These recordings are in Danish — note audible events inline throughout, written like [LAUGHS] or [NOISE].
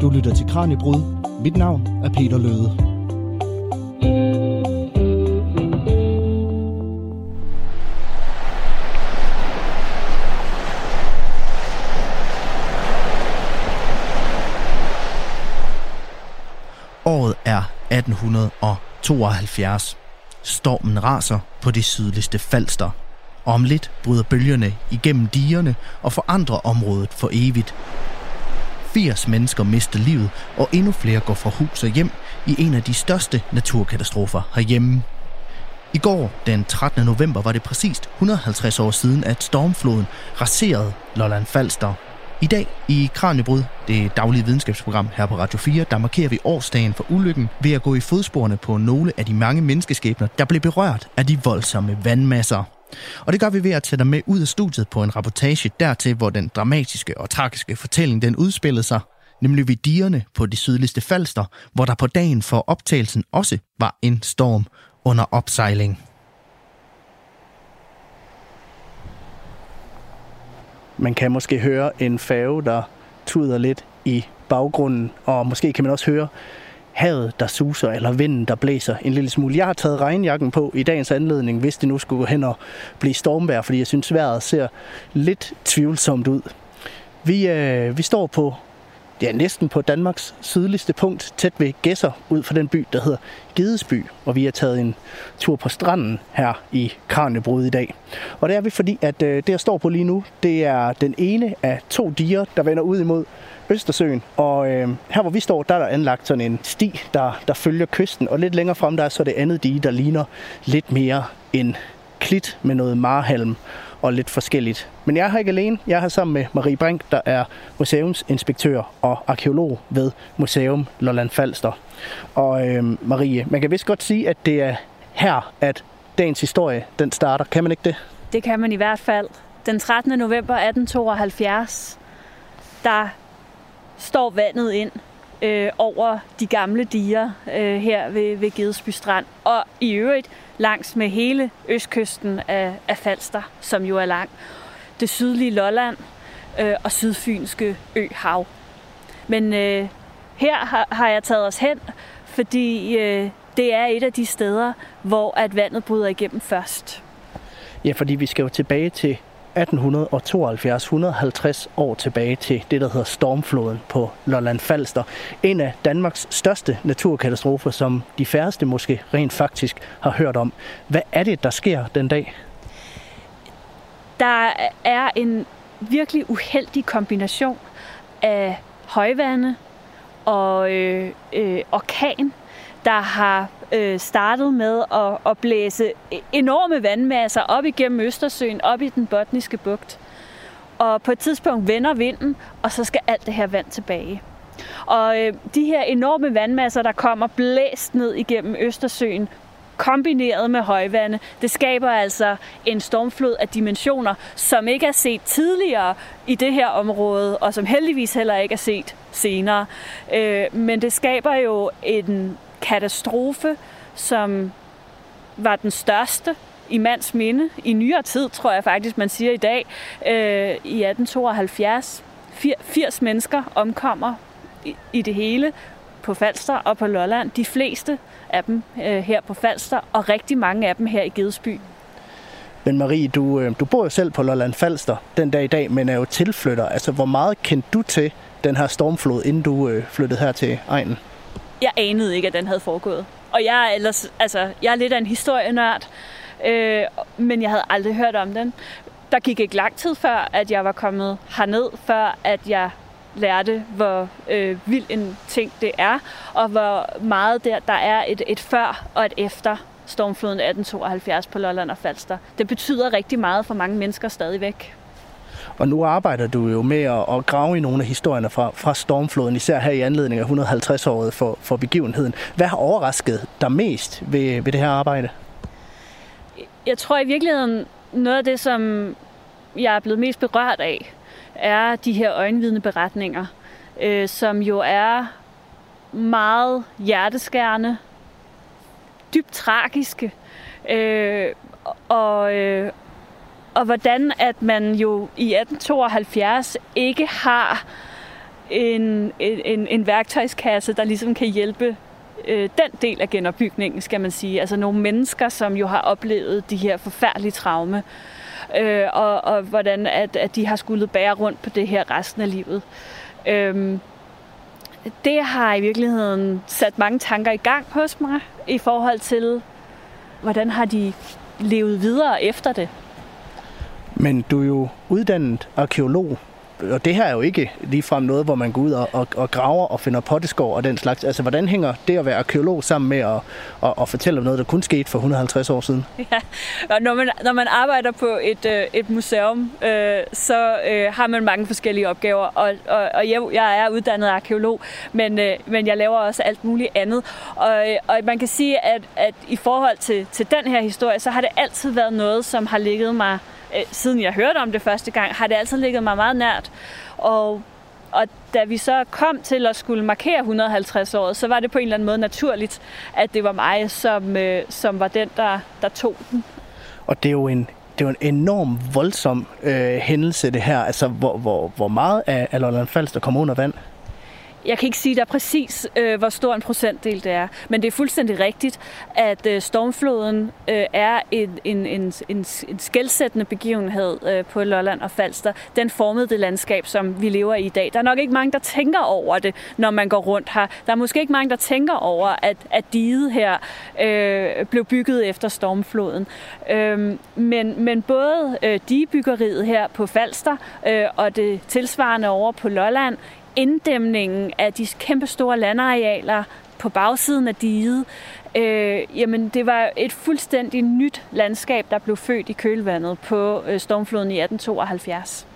Du lytter til Kranjebrud. Mit navn er Peter Løde. Året er 1872. Stormen raser på det sydligste Falster. Og om lidt bryder bølgerne igennem digerne og forandrer området for evigt. 80 mennesker mister livet, og endnu flere går fra hus og hjem i en af de største naturkatastrofer herhjemme. I går, den 13. november, var det præcist 150 år siden, at stormfloden raserede Lolland Falster. I dag i Kranjebrud, det daglige videnskabsprogram her på Radio 4, der markerer vi årsdagen for ulykken ved at gå i fodsporene på nogle af de mange menneskeskæbner, der blev berørt af de voldsomme vandmasser. Og det gør vi ved at tage dig med ud af studiet på en rapportage dertil, hvor den dramatiske og tragiske fortælling den udspillede sig, nemlig ved dierne på de sydligste falster, hvor der på dagen for optagelsen også var en storm under opsejling. Man kan måske høre en færge, der tuder lidt i baggrunden, og måske kan man også høre havet, der suser, eller vinden, der blæser en lille smule. Jeg har taget regnjakken på i dagens anledning, hvis det nu skulle gå hen og blive stormvejr, fordi jeg synes, vejret ser lidt tvivlsomt ud. Vi, øh, vi står på ja, næsten på Danmarks sydligste punkt, tæt ved Gæsser, ud fra den by, der hedder Gedesby. Og vi har taget en tur på stranden her i Kranjebrud i dag. Og det er vi, fordi at øh, det, jeg står på lige nu, det er den ene af to diger, der vender ud imod Østersøen. Og øh, her hvor vi står, der er der anlagt sådan en sti, der, der følger kysten. Og lidt længere frem, der er så det andet dige, der ligner lidt mere en klit med noget marhalm og lidt forskelligt. Men jeg er her ikke alene. Jeg er sammen med Marie Brink, der er museumsinspektør og arkeolog ved Museum Lolland Falster. Og øh, Marie, man kan vist godt sige, at det er her, at dagens historie den starter. Kan man ikke det? Det kan man i hvert fald. Den 13. november 1872, der står vandet ind øh, over de gamle diger øh, her ved, ved Gedesby Strand. Og i øvrigt langs med hele østkysten af, af Falster, som jo er lang. Det sydlige Lolland øh, og sydfynske øhav. Men øh, her har, har jeg taget os hen, fordi øh, det er et af de steder, hvor at vandet bryder igennem først. Ja, fordi vi skal jo tilbage til 1872, 150 år tilbage til det, der hedder stormfloden på Lolland Falster. En af Danmarks største naturkatastrofer, som de færreste måske rent faktisk har hørt om. Hvad er det, der sker den dag? Der er en virkelig uheldig kombination af højvande og øh, øh, orkan, der har øh, startet med at, at blæse e- enorme vandmasser op igennem Østersøen, op i den botniske bugt. Og på et tidspunkt vender vinden, og så skal alt det her vand tilbage. Og øh, de her enorme vandmasser, der kommer blæst ned igennem Østersøen, kombineret med højvande, det skaber altså en stormflod af dimensioner, som ikke er set tidligere i det her område, og som heldigvis heller ikke er set senere. Øh, men det skaber jo en katastrofe, som var den største i mands minde i nyere tid, tror jeg faktisk, man siger i dag, øh, i 1872. 80 mennesker omkommer i, i det hele på Falster og på Lolland. De fleste af dem øh, her på Falster, og rigtig mange af dem her i Gedesby. Men Marie, du, øh, du bor jo selv på Lolland Falster den dag i dag, men er jo tilflytter. Altså, hvor meget kendte du til den her stormflod, inden du øh, flyttede her til egnen? Jeg anede ikke, at den havde foregået. Og jeg er, ellers, altså, jeg er lidt af en historienørd, øh, men jeg havde aldrig hørt om den. Der gik ikke lang tid før, at jeg var kommet herned, før at jeg lærte, hvor øh, vild en ting det er, og hvor meget der, der er et, et før og et efter stormfloden 1872 på Lolland og Falster. Det betyder rigtig meget for mange mennesker stadigvæk. Og nu arbejder du jo med at, at grave i nogle af historierne fra, fra stormfloden, især her i anledning af 150-året for, for begivenheden. Hvad har overrasket dig mest ved, ved det her arbejde? Jeg tror i virkeligheden, noget af det, som jeg er blevet mest berørt af, er de her øjenvidende beretninger, øh, som jo er meget hjerteskærende, dybt tragiske, øh, og, øh, og hvordan at man jo i 1872 ikke har en, en, en værktøjskasse, der ligesom kan hjælpe øh, den del af genopbygningen, skal man sige. Altså nogle mennesker, som jo har oplevet de her forfærdelige traume, øh, og, og hvordan at, at de har skulle bære rundt på det her resten af livet. Øh, det har i virkeligheden sat mange tanker i gang hos mig i forhold til, hvordan har de levet videre efter det. Men du er jo uddannet arkeolog, og det her er jo ikke ligefrem noget, hvor man går ud og, og, og graver og finder potteskår og den slags. Altså, hvordan hænger det at være arkeolog sammen med at, at, at fortælle om noget, der kun skete for 150 år siden? [LAUGHS] Ja, og når man, når man arbejder på et, øh, et museum, øh, så øh, har man mange forskellige opgaver, og, og, og jeg, jeg er uddannet arkeolog, men, øh, men jeg laver også alt muligt andet. Og, øh, og man kan sige, at, at i forhold til, til den her historie, så har det altid været noget, som har ligget mig Øh, siden jeg hørte om det første gang, har det altid ligget mig meget nært. Og, og da vi så kom til at skulle markere 150 år, så var det på en eller anden måde naturligt, at det var mig, som, øh, som var den, der, der tog den. Og det er jo en, det er jo en enorm voldsom øh, hændelse, det her. Altså, hvor, hvor, hvor meget af, af Lolland Falster kommer under vand? Jeg kan ikke sige der præcis, øh, hvor stor en procentdel det er, men det er fuldstændig rigtigt, at øh, stormfloden øh, er en, en, en, en, en skældsættende begivenhed øh, på Lolland og Falster. Den formede det landskab, som vi lever i i dag. Der er nok ikke mange, der tænker over det, når man går rundt her. Der er måske ikke mange, der tænker over, at, at diget her øh, blev bygget efter stormfloden. Øh, men, men både øh, digebyggeriet her på Falster øh, og det tilsvarende over på Lolland, inddæmningen af de kæmpe store landarealer på bagsiden af diget, øh, jamen det var et fuldstændig nyt landskab, der blev født i kølvandet på øh, stormfloden i 1872.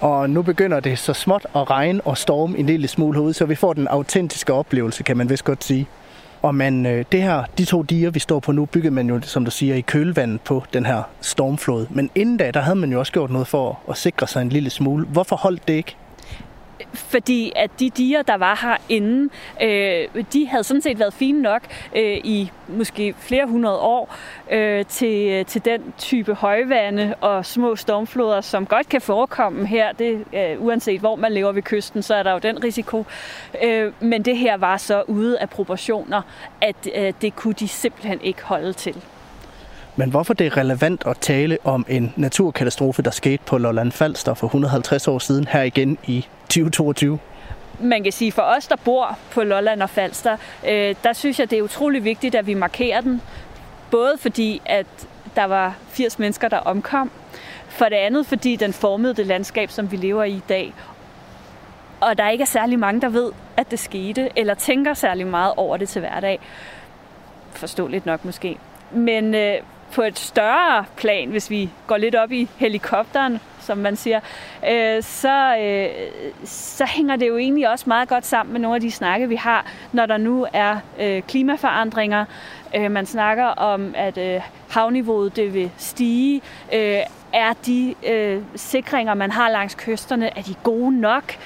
Og nu begynder det så småt at regne og storme en lille smule herude, så vi får den autentiske oplevelse, kan man vist godt sige. Og man, øh, det her, de to diger, vi står på nu, byggede man jo, som du siger, i kølvandet på den her stormflod. Men inden da, der havde man jo også gjort noget for at sikre sig en lille smule. Hvorfor holdt det ikke? Fordi at de diger, der var herinde, øh, de havde sådan set været fine nok øh, i måske flere hundrede år øh, til, til den type højvande og små stormfloder, som godt kan forekomme her. Det, øh, uanset hvor man lever ved kysten, så er der jo den risiko. Øh, men det her var så ude af proportioner, at øh, det kunne de simpelthen ikke holde til. Men hvorfor det er relevant at tale om en naturkatastrofe, der skete på Lolland Falster for 150 år siden, her igen i 2022? man kan sige, for os, der bor på Lolland og Falster, øh, der synes jeg, det er utrolig vigtigt, at vi markerer den. Både fordi, at der var 80 mennesker, der omkom. For det andet, fordi den formede det landskab, som vi lever i i dag. Og der ikke er særlig mange, der ved, at det skete, eller tænker særlig meget over det til hverdag. Forståeligt nok måske. Men øh, på et større plan, hvis vi går lidt op i helikopteren, som man siger, øh, så, øh, så hænger det jo egentlig også meget godt sammen med nogle af de snakke, vi har, når der nu er øh, klimaforandringer. Øh, man snakker om, at øh, havniveauet det vil stige. Øh, er de øh, sikringer, man har langs kysterne, er de gode nok?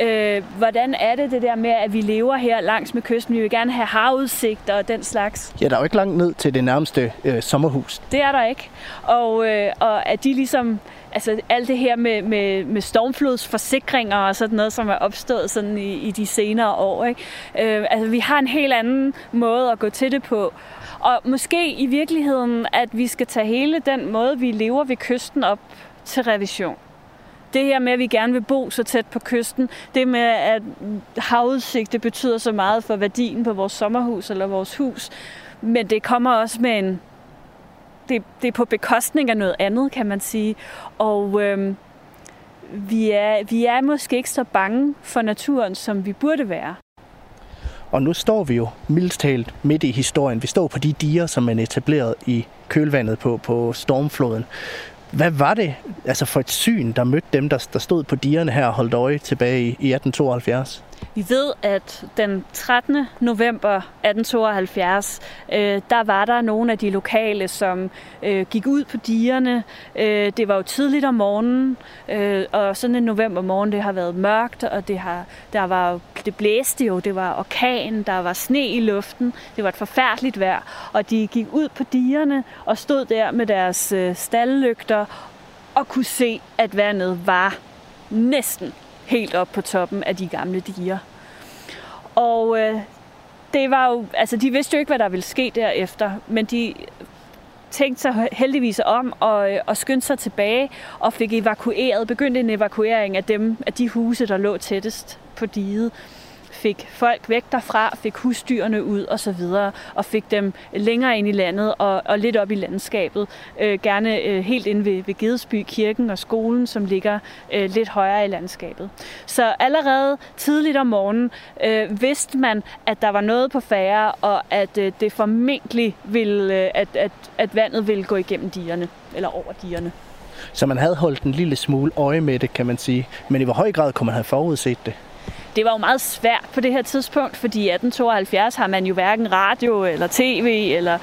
Øh, hvordan er det det der med, at vi lever her langs med kysten? Vi vil gerne have havudsigt og den slags. Ja, der er jo ikke langt ned til det nærmeste øh, sommerhus. Det er der ikke. Og, øh, og at de ligesom altså alt det her med, med, med stormflodsforsikringer og sådan noget, som er opstået sådan i, i de senere år. Ikke? Øh, altså, vi har en helt anden måde at gå til det på. Og måske i virkeligheden, at vi skal tage hele den måde, vi lever ved kysten op til revision. Det her med, at vi gerne vil bo så tæt på kysten, det med, at havudsigt det betyder så meget for værdien på vores sommerhus eller vores hus, men det kommer også med en det, det er på bekostning af noget andet, kan man sige. Og øhm, vi, er, vi er måske ikke så bange for naturen, som vi burde være. Og nu står vi jo mildest talt midt i historien. Vi står på de diger, som man etableret i kølvandet på, på stormfloden. Hvad var det altså for et syn, der mødte dem, der, der stod på dierne her og holdt øje tilbage i, i 1872? Vi ved, at den 13. november 1872, øh, der var der nogle af de lokale, som øh, gik ud på dierne. Øh, det var jo tidligt om morgenen, øh, og sådan en novembermorgen, det har været mørkt, og det, har, der var, det blæste jo, det var orkan, der var sne i luften, det var et forfærdeligt vejr, og de gik ud på dierne og stod der med deres øh, stallygter og kunne se, at vandet var næsten helt op på toppen af de gamle diger. Og øh, det var jo, altså de vidste jo ikke, hvad der ville ske derefter, men de tænkte sig heldigvis om og, øh, og skyndte sig tilbage og fik evakueret, begyndte en evakuering af dem, af de huse, der lå tættest på diget fik folk væk derfra, fik husdyrene ud og så videre, og fik dem længere ind i landet og, og lidt op i landskabet. Øh, gerne øh, helt ind ved, ved Gedesby Kirken og skolen, som ligger øh, lidt højere i landskabet. Så allerede tidligt om morgenen øh, vidste man, at der var noget på færre, og at øh, det formentlig ville, øh, at, at, at vandet ville gå igennem dierne, eller over dierne. Så man havde holdt en lille smule øje med det, kan man sige. Men i hvor høj grad kunne man have forudset det? Det var jo meget svært på det her tidspunkt, fordi i 1872 har man jo hverken radio eller tv eller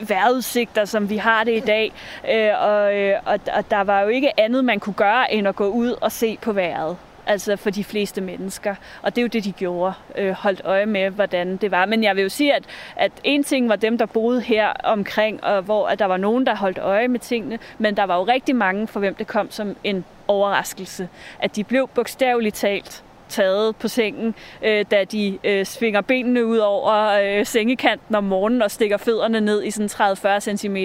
vejrudsigter, som vi har det i dag. Øh, og, øh, og, og der var jo ikke andet, man kunne gøre, end at gå ud og se på vejret. Altså for de fleste mennesker. Og det er jo det, de gjorde. Øh, holdt øje med, hvordan det var. Men jeg vil jo sige, at, at en ting var dem, der boede her omkring, og hvor at der var nogen, der holdt øje med tingene. Men der var jo rigtig mange, for hvem det kom som en overraskelse. At de blev bogstaveligt talt taget på sengen, øh, da de øh, svinger benene ud over øh, sengekanten om morgenen og stikker fødderne ned i sådan 30-40 cm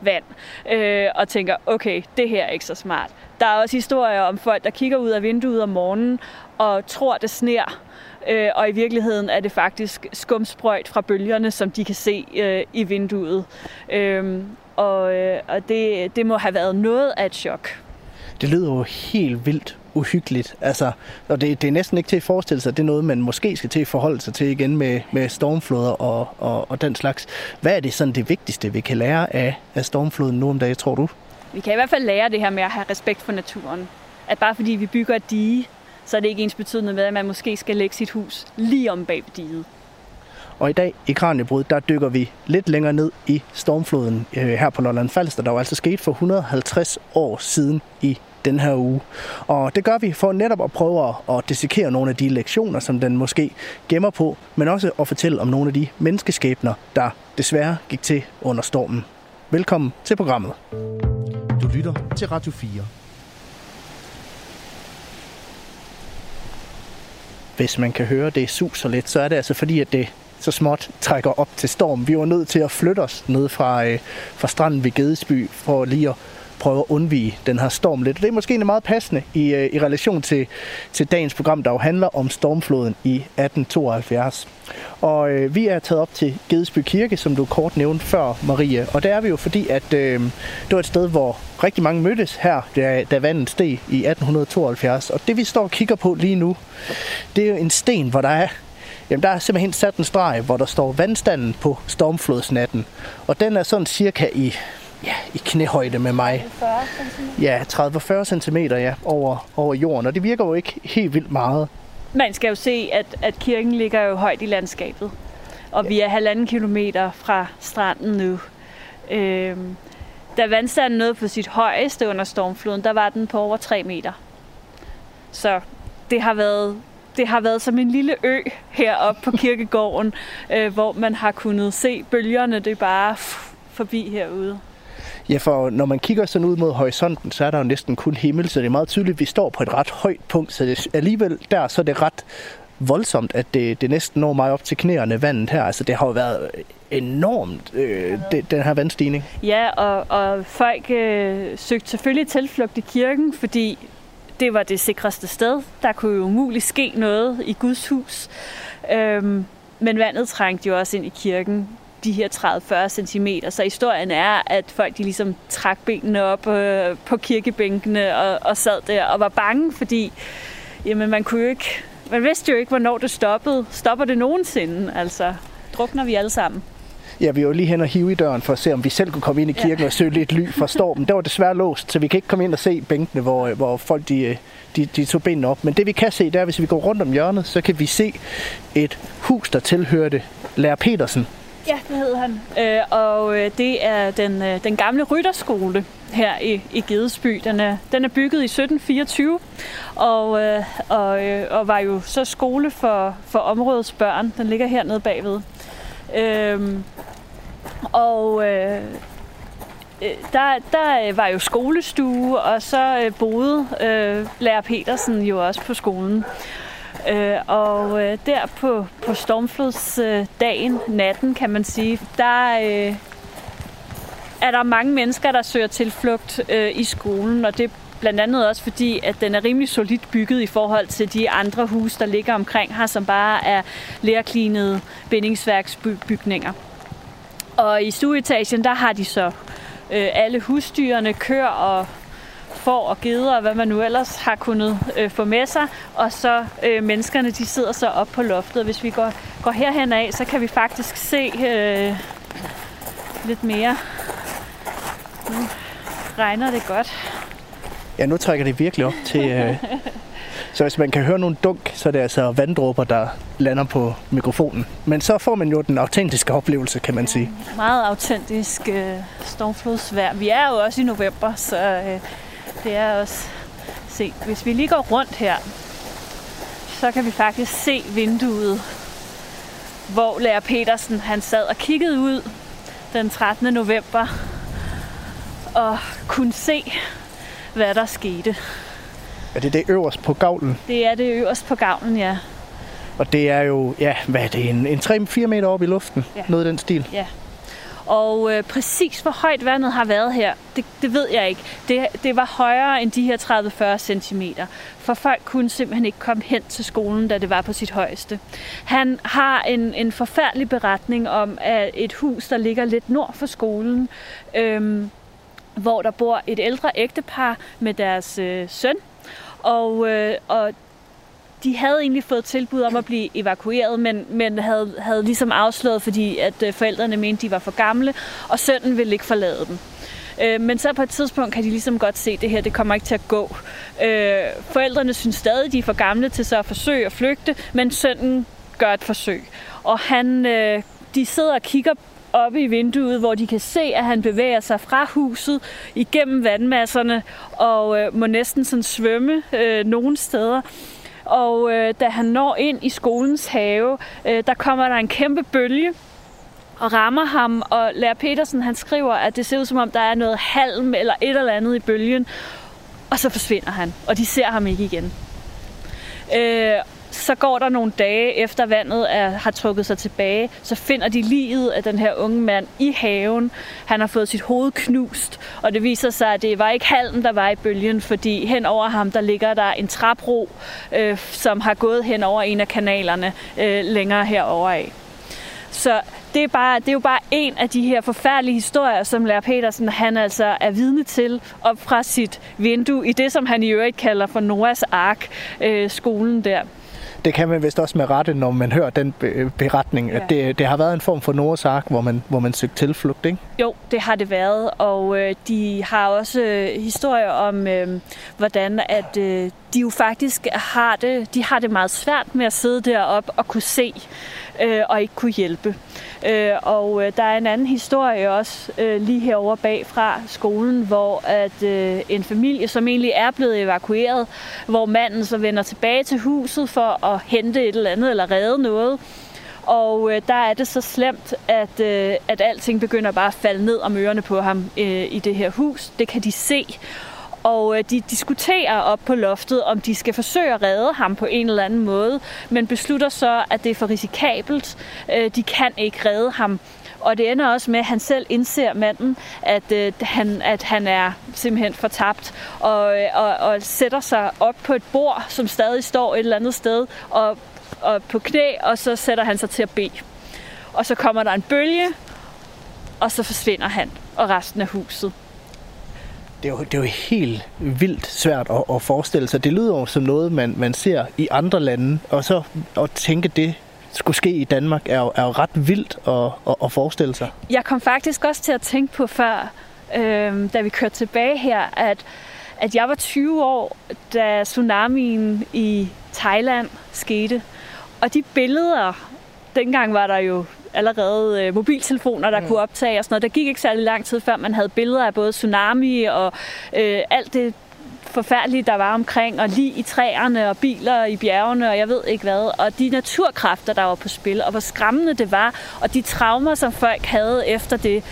vand. Øh, og tænker, okay, det her er ikke så smart. Der er også historier om folk, der kigger ud af vinduet om morgenen og tror, det sner. Øh, og i virkeligheden er det faktisk skumsprøjt fra bølgerne, som de kan se øh, i vinduet. Øh, og øh, og det, det må have været noget af et chok. Det lyder jo helt vildt uhyggeligt. Altså, og det, det er næsten ikke til at forestille sig, at det er noget, man måske skal til at forholde sig til igen med, med stormfloder og, og, og den slags. Hvad er det sådan det vigtigste, vi kan lære af, af stormfloden nu om dagen, tror du? Vi kan i hvert fald lære det her med at have respekt for naturen. At bare fordi vi bygger et dige, så er det ikke ens betydende med, at man måske skal lægge sit hus lige om bag diget. Og i dag i Kranjebrud, der dykker vi lidt længere ned i stormfloden øh, her på Lolland Falster, der var altså sket for 150 år siden i den her uge. Og det gør vi for netop at prøve at dissekere nogle af de lektioner, som den måske gemmer på, men også at fortælle om nogle af de menneskeskæbner, der desværre gik til under stormen. Velkommen til programmet. Du lytter til Radio 4. Hvis man kan høre, det suser lidt, så er det altså fordi, at det så småt trækker op til storm. Vi var nødt til at flytte os ned fra, øh, fra stranden ved Gedesby for lige at prøve at undvige den her storm lidt. Det er måske meget passende i, øh, i relation til, til dagens program, der jo handler om stormfloden i 1872. Og øh, vi er taget op til Gedesby Kirke, som du kort nævnte før, Marie. Og der er vi jo fordi, at øh, det var et sted, hvor rigtig mange mødtes her, da, da vandet steg i 1872. Og det vi står og kigger på lige nu, det er jo en sten, hvor der er Jamen, der er simpelthen sat en streg, hvor der står vandstanden på stormflodsnatten. Og den er sådan cirka i ja, i knæhøjde med mig. 40 cm? Ja, 30-40 cm ja, over, over jorden, og det virker jo ikke helt vildt meget. Man skal jo se, at, at kirken ligger jo højt i landskabet, og ja. vi er halvanden kilometer fra stranden nu. Øhm, da vandstanden nåede på sit højeste under stormfloden, der var den på over 3 meter. Så det har været det har været som en lille ø heroppe på kirkegården, [LAUGHS] øh, hvor man har kunnet se bølgerne, det er bare forbi herude. Ja, for når man kigger sådan ud mod horisonten, så er der jo næsten kun himmel, så det er meget tydeligt, at vi står på et ret højt punkt, så det, alligevel der, så er det ret voldsomt, at det, det næsten når mig op til knæerne vandet her. Altså det har jo været enormt, øh, det, den her vandstigning. Ja, og, og folk øh, søgte selvfølgelig tilflugt i kirken, fordi det var det sikreste sted. Der kunne jo umuligt ske noget i Guds hus. Øhm, men vandet trængte jo også ind i kirken de her 30-40 cm. Så historien er, at folk de ligesom trak benene op øh, på kirkebænkene og, og sad der og var bange, fordi jamen, man kunne jo ikke, man vidste jo ikke, hvornår det stoppede. Stopper det nogensinde? Altså, drukner vi alle sammen? Ja, vi var lige hen og hive i døren for at se, om vi selv kunne komme ind i kirken ja. og søge lidt ly fra stormen. Det var desværre låst, så vi kan ikke komme ind og se bænkene, hvor, hvor folk de, de, de tog benene op. Men det vi kan se, det er, hvis vi går rundt om hjørnet, så kan vi se et hus, der tilhørte Lærer Petersen. Ja, det hedder han. Øh, og øh, det er den, øh, den gamle rytterskole her i, i Gedesby. Den er, den er bygget i 1724 og, øh, og, øh, og var jo så skole for, for områdets børn. Den ligger hernede bagved. Øhm, øh, og øh, der, der øh, var jo skolestue, og så øh, boede øh, lærer Petersen jo også på skolen. Øh, og øh, der på, på stormflodsdagen, øh, natten kan man sige, der øh, er der mange mennesker, der søger tilflugt øh, i skolen, og det er blandt andet også fordi, at den er rimelig solidt bygget i forhold til de andre huse, der ligger omkring her, som bare er lærklinede bindingsværksbygninger. Og i stueetagen, der har de så øh, alle husdyrene, kør og får og geder og hvad man nu ellers har kunnet øh, få med sig. Og så øh, menneskerne, de sidder så op på loftet. Og hvis vi går, går herhen af, så kan vi faktisk se øh, lidt mere. Nu regner det godt. Ja, nu trækker det virkelig op til... Øh, [LAUGHS] så hvis man kan høre nogle dunk, så er det altså vanddråber, der lander på mikrofonen. Men så får man jo den autentiske oplevelse, kan man sige. Meget autentisk øh, stormflodsvær. Vi er jo også i november, så øh, det er også... Se, hvis vi lige går rundt her, så kan vi faktisk se vinduet, hvor Lærer Petersen han sad og kiggede ud den 13. november og kunne se, hvad der skete. Er det det øverst på gavlen? Det er det øverst på gavlen, ja. Og det er jo, ja, hvad er det, en, en 3-4 meter op i luften? Ja. Noget i den stil? Ja. Og øh, præcis hvor højt vandet har været her, det, det ved jeg ikke. Det, det var højere end de her 30-40 cm, for folk kunne simpelthen ikke komme hen til skolen, da det var på sit højeste. Han har en, en forfærdelig beretning om at et hus, der ligger lidt nord for skolen, øhm, hvor der bor et ældre ægtepar med deres øh, søn. Og, øh, og de havde egentlig fået tilbud om at blive evakueret, men, men havde, havde ligesom afslået, fordi at øh, forældrene mente, de var for gamle, og sønnen ville ikke forlade dem. Øh, men så på et tidspunkt kan de ligesom godt se, at det her det kommer ikke til at gå. Øh, forældrene synes stadig, de er for gamle til så at forsøge at flygte, men sønnen gør et forsøg. Og han, øh, de sidder og kigger oppe i vinduet, hvor de kan se, at han bevæger sig fra huset igennem vandmasserne og øh, må næsten sådan svømme øh, nogle steder. Og øh, da han når ind i skolens have, øh, der kommer der en kæmpe bølge og rammer ham, og Lærer Petersen han skriver, at det ser ud som om, der er noget halm eller et eller andet i bølgen, og så forsvinder han, og de ser ham ikke igen. Øh, så går der nogle dage efter vandet er, har trukket sig tilbage, så finder de livet af den her unge mand i haven. Han har fået sit hoved knust, og det viser sig, at det var ikke halmen, der var i bølgen, fordi hen over ham, der ligger der en trapro, øh, som har gået hen over en af kanalerne øh, længere herover af. Så det er, bare, det er jo bare en af de her forfærdelige historier, som Lær Petersen han altså er vidne til op fra sit vindue i det, som han i øvrigt kalder for Noahs Ark, øh, skolen der det kan man vist også med rette, når man hører den beretning, ja. at det, det har været en form for Noahs ark, hvor man, hvor man søgte tilflugt, ikke? Jo, det har det været, og øh, de har også øh, historier om, øh, hvordan at øh, de jo faktisk har det, de har det meget svært med at sidde deroppe og kunne se øh, og ikke kunne hjælpe. Øh, og øh, der er en anden historie også øh, lige herover bag fra skolen, hvor at øh, en familie, som egentlig er blevet evakueret, hvor manden så vender tilbage til huset for at hente et eller andet eller redde noget. Og øh, der er det så slemt, at, øh, at alting begynder bare at falde ned om ørerne på ham øh, i det her hus. Det kan de se. Og øh, de diskuterer op på loftet, om de skal forsøge at redde ham på en eller anden måde, men beslutter så, at det er for risikabelt. Øh, de kan ikke redde ham. Og det ender også med, at han selv indser manden, at, øh, han, at han er simpelthen fortabt, og, øh, og, og sætter sig op på et bord, som stadig står et eller andet sted, og, og på knæ, og så sætter han sig til at bede. Og så kommer der en bølge, og så forsvinder han og resten af huset det er, jo, det er jo helt vildt svært at, at forestille sig. Det lyder jo som noget, man, man ser i andre lande, og så at tænke det skulle ske i Danmark, er jo, er jo ret vildt at, at, at forestille sig. Jeg kom faktisk også til at tænke på før, øh, da vi kørte tilbage her, at, at jeg var 20 år, da tsunamien i Thailand skete. Og de billeder, dengang var der jo allerede øh, mobiltelefoner, der mm. kunne optage og sådan noget. Der gik ikke særlig lang tid, før man havde billeder af både tsunami og øh, alt det forfærdelige, der var omkring, og lige i træerne og biler i bjergene, og jeg ved ikke hvad. Og de naturkræfter, der var på spil, og hvor skræmmende det var, og de traumer, som folk havde efter det.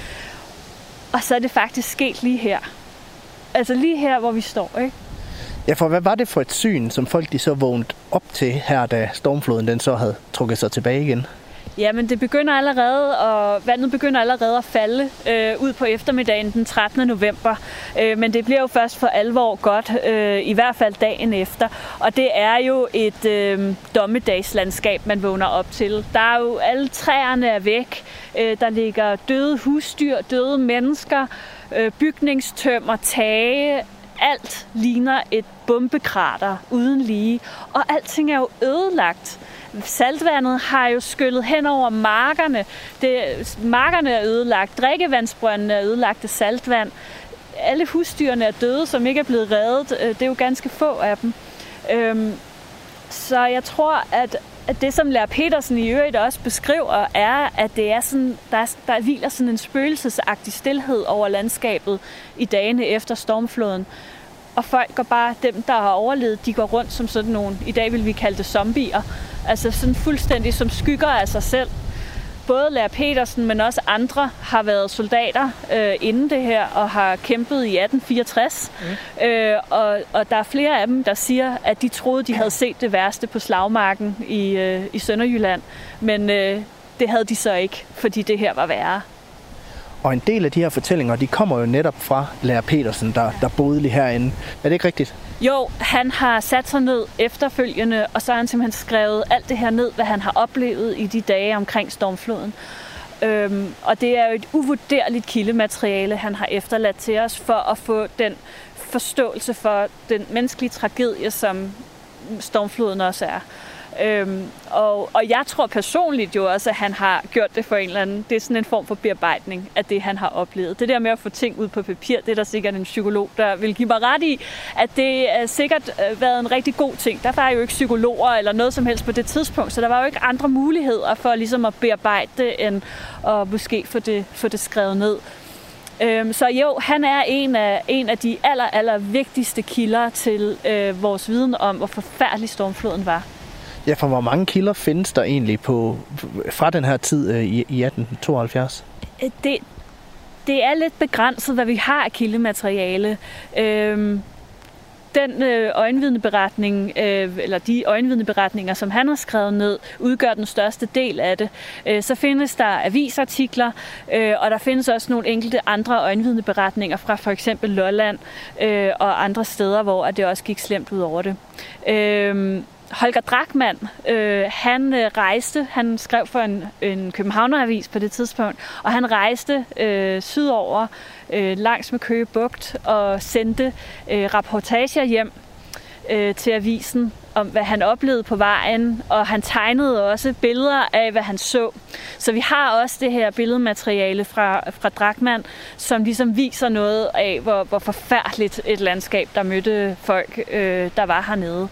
Og så er det faktisk sket lige her. Altså lige her, hvor vi står, ikke? Ja, for hvad var det for et syn, som folk de så vågnede op til her, da stormfloden den så havde trukket sig tilbage igen? Jamen, det begynder allerede, og vandet begynder allerede at falde øh, ud på eftermiddagen den 13. november. Øh, men det bliver jo først for alvor godt, øh, i hvert fald dagen efter. Og det er jo et øh, dommedagslandskab, man vågner op til. Der er jo alle træerne er væk. Øh, der ligger døde husdyr, døde mennesker, øh, bygningstømmer, tage, alt ligner et bombekrater uden lige, og alting er jo ødelagt. Saltvandet har jo skyllet hen over markerne. Det, markerne er ødelagt, drikkevandsbrøndene er ødelagt af saltvand. Alle husdyrene er døde, som ikke er blevet reddet. Øh, det er jo ganske få af dem. Øhm, så jeg tror, at at det, som Lær Petersen i øvrigt også beskriver, er, at det er sådan, der, der hviler sådan en spøgelsesagtig stillhed over landskabet i dagene efter stormfloden. Og folk går bare, dem der har overlevet, de går rundt som sådan nogle, i dag vil vi kalde det zombier, altså sådan fuldstændig som skygger af sig selv både Lær Petersen, men også andre har været soldater øh, inden det her og har kæmpet i 1864. Mm. Øh, og, og der er flere af dem, der siger, at de troede, de havde set det værste på slagmarken i, øh, i Sønderjylland. Men øh, det havde de så ikke, fordi det her var værre. Og en del af de her fortællinger, de kommer jo netop fra Lærer Petersen, der, der boede lige herinde. Er det ikke rigtigt? Jo, han har sat sig ned efterfølgende, og så har han simpelthen skrevet alt det her ned, hvad han har oplevet i de dage omkring stormfloden. Øhm, og det er jo et uvurderligt kildemateriale, han har efterladt til os, for at få den forståelse for den menneskelige tragedie, som stormfloden også er. Øhm, og, og jeg tror personligt jo også, at han har gjort det for en eller anden, det er sådan en form for bearbejdning af det, han har oplevet. Det der med at få ting ud på papir, det er der sikkert en psykolog, der vil give mig ret i, at det er sikkert øh, været en rigtig god ting. Der var jo ikke psykologer eller noget som helst på det tidspunkt, så der var jo ikke andre muligheder for ligesom at bearbejde det, end at måske få det, få det skrevet ned. Øhm, så jo, han er en af, en af de aller, aller vigtigste kilder til øh, vores viden om, hvor forfærdelig stormfloden var. Ja, for hvor mange kilder findes der egentlig på, fra den her tid øh, i, i 1872? Øh, det, det er lidt begrænset, hvad vi har af kildemateriale. Øhm, den øh, øjenvidneberetning, øh, eller de øjenvidneberetninger, som han har skrevet ned, udgør den største del af det. Øh, så findes der avisartikler, øh, og der findes også nogle enkelte andre øjenvidneberetninger fra for eksempel Lolland øh, og andre steder, hvor at det også gik slemt ud over det. Øh, Holger Drachmann, øh, han øh, rejste, han skrev for en, en Københavneravis på det tidspunkt, og han rejste øh, sydover øh, langs med Køge Bugt og sendte øh, rapportager hjem øh, til avisen om, hvad han oplevede på vejen, og han tegnede også billeder af, hvad han så. Så vi har også det her billedmateriale fra, fra Drachmann, som ligesom viser noget af, hvor, hvor forfærdeligt et landskab, der mødte folk, øh, der var hernede.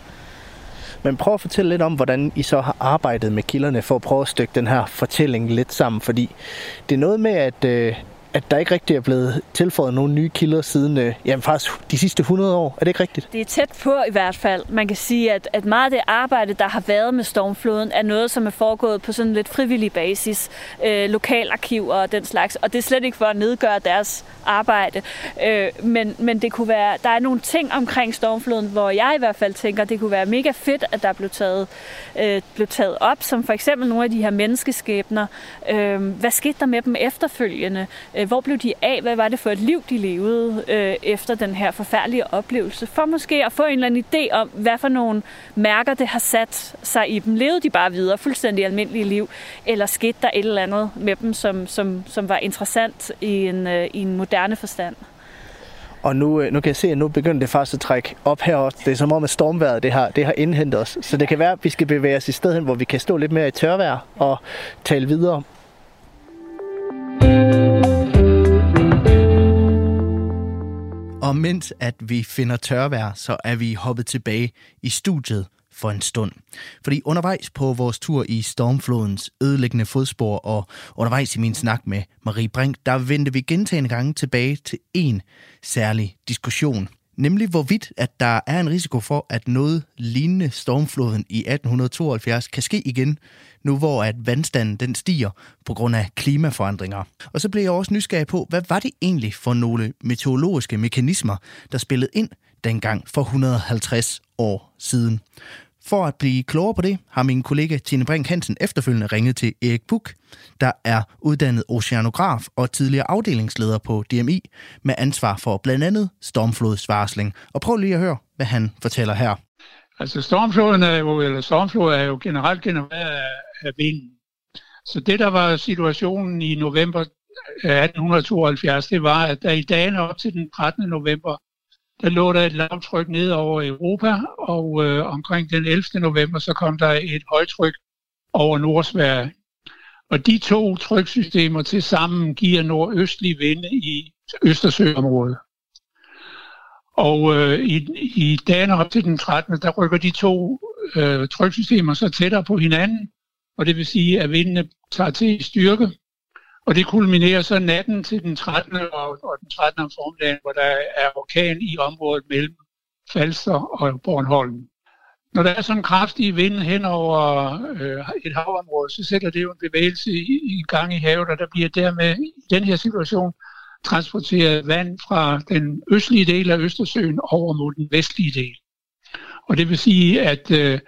Men prøv at fortælle lidt om, hvordan I så har arbejdet med kilderne for at prøve at stykke den her fortælling lidt sammen. Fordi det er noget med, at, øh, at der ikke rigtig er blevet tilføjet nogle nye kilder siden øh, jamen faktisk de sidste 100 år. Er det ikke rigtigt? Det er tæt på i hvert fald. Man kan sige, at, at meget af det arbejde, der har været med stormfloden, er noget, som er foregået på sådan lidt frivillig basis. Øh, lokalarkiver og den slags. Og det er slet ikke for at nedgøre deres arbejde. Øh, men, men det kunne være, der er nogle ting omkring stormfloden, hvor jeg i hvert fald tænker, det kunne være mega fedt, at der blev taget, øh, blev taget op, som for eksempel nogle af de her menneskeskæbner. Øh, hvad skete der med dem efterfølgende? Øh, hvor blev de af? Hvad var det for et liv, de levede øh, efter den her forfærdelige oplevelse? For måske at få en eller anden idé om, hvad for nogle mærker det har sat sig i dem. Levede de bare videre, fuldstændig almindelige liv? Eller skete der et eller andet med dem, som, som, som var interessant i en, øh, i en moderne forstand? Og nu, øh, nu kan jeg se, at nu begynder det faktisk at trække op her også. Det er som om, at stormværet det har, det har indhentet os. Så det kan være, at vi skal bevæge os i stedet hen, hvor vi kan stå lidt mere i tørvejr og tale videre. Og mens at vi finder tørvejr, så er vi hoppet tilbage i studiet for en stund. Fordi undervejs på vores tur i stormflodens ødelæggende fodspor og undervejs i min snak med Marie Brink, der vendte vi gentagende gange tilbage til en særlig diskussion, Nemlig hvorvidt, at der er en risiko for, at noget lignende stormfloden i 1872 kan ske igen, nu hvor at vandstanden den stiger på grund af klimaforandringer. Og så blev jeg også nysgerrig på, hvad var det egentlig for nogle meteorologiske mekanismer, der spillede ind dengang for 150 år siden. For at blive klogere på det, har min kollega Tine Brink Hansen efterfølgende ringet til Erik Buk, der er uddannet oceanograf og tidligere afdelingsleder på DMI med ansvar for blandt andet stormflodsvarsling. Og prøv lige at høre, hvad han fortæller her. Altså stormfloden er jo, eller stormflod er jo generelt genereret af vinden. Så det, der var situationen i november øh, 1872, det var, at der i dagene op til den 13. november der lå der et lavtryk ned over Europa, og øh, omkring den 11. november, så kom der et højtryk over Nordsverige. Og de to tryksystemer til sammen giver nordøstlig vinde i Østersøområdet. Og øh, i, i dagen op til den 13. der rykker de to øh, tryksystemer så tættere på hinanden, og det vil sige, at vindene tager til styrke, og det kulminerer så natten til den 13. og, og den 13. om formiddagen, hvor der er orkan i området mellem Falster og Bornholm. Når der er sådan en kraftig vind hen over øh, et havområde, så sætter det jo en bevægelse i, i gang i havet, og der bliver dermed i den her situation transporteret vand fra den østlige del af Østersøen over mod den vestlige del. Og det vil sige, at øh,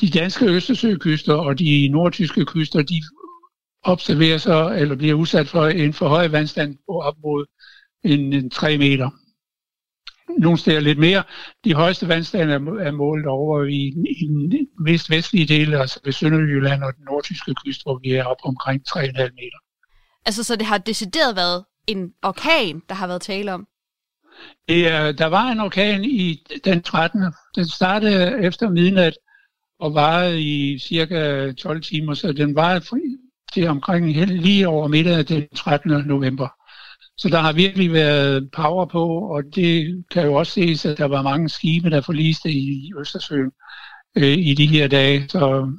de danske Østersøkyster og de nordtyske kyster, de observerer sig eller bliver udsat for en for høj vandstand på op mod en, en 3 meter. Nogle steder lidt mere. De højeste vandstande er, målt over i, i den mest vestlige del, altså ved Sønderjylland og den nordtyske kyst, hvor vi er op omkring 3,5 meter. Altså, så det har decideret været en orkan, der har været tale om? Det er, der var en orkan i den 13. Den startede efter midnat og varede i cirka 12 timer, så den var til omkring lige over middag den 13. november. Så der har virkelig været power på, og det kan jo også ses, at der var mange skibe, der forliste i Østersøen øh, i de her dage. Så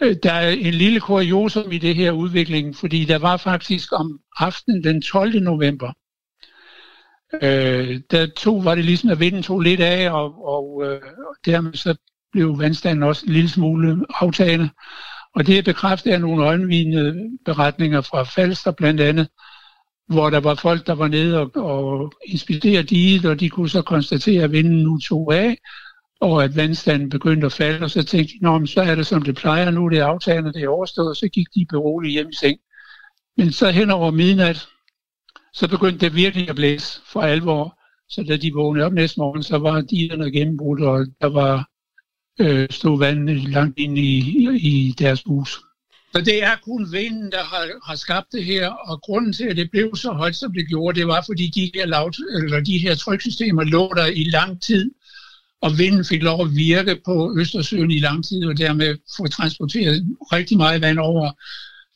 øh, der er en lille kuriosum i det her udvikling, fordi der var faktisk om aftenen den 12. november, øh, der tog, var det ligesom, at vinden tog lidt af, og, og øh, dermed så blev vandstanden også en lille smule aftagende. Og det er bekræftet af nogle øjenvidende beretninger fra Falster blandt andet, hvor der var folk, der var nede og, og inspicerede diget, og de kunne så konstatere, at vinden nu tog af, og at vandstanden begyndte at falde, og så tænkte de, Nå, så er det som det plejer, nu det er aftagende, det er overstået, og så gik de beroligt hjem i seng. Men så hen over midnat, så begyndte det virkelig at blæse for alvor, så da de vågnede op næste morgen, så var digerne gennembrudt, og der var øh, stod vandet langt ind i, i deres hus. Så det er kun vinden, der har, har skabt det her, og grunden til, at det blev så højt, som det gjorde, det var, fordi de her, lavt, eller de her tryksystemer lå der i lang tid, og vinden fik lov at virke på Østersøen i lang tid, og dermed få transporteret rigtig meget vand over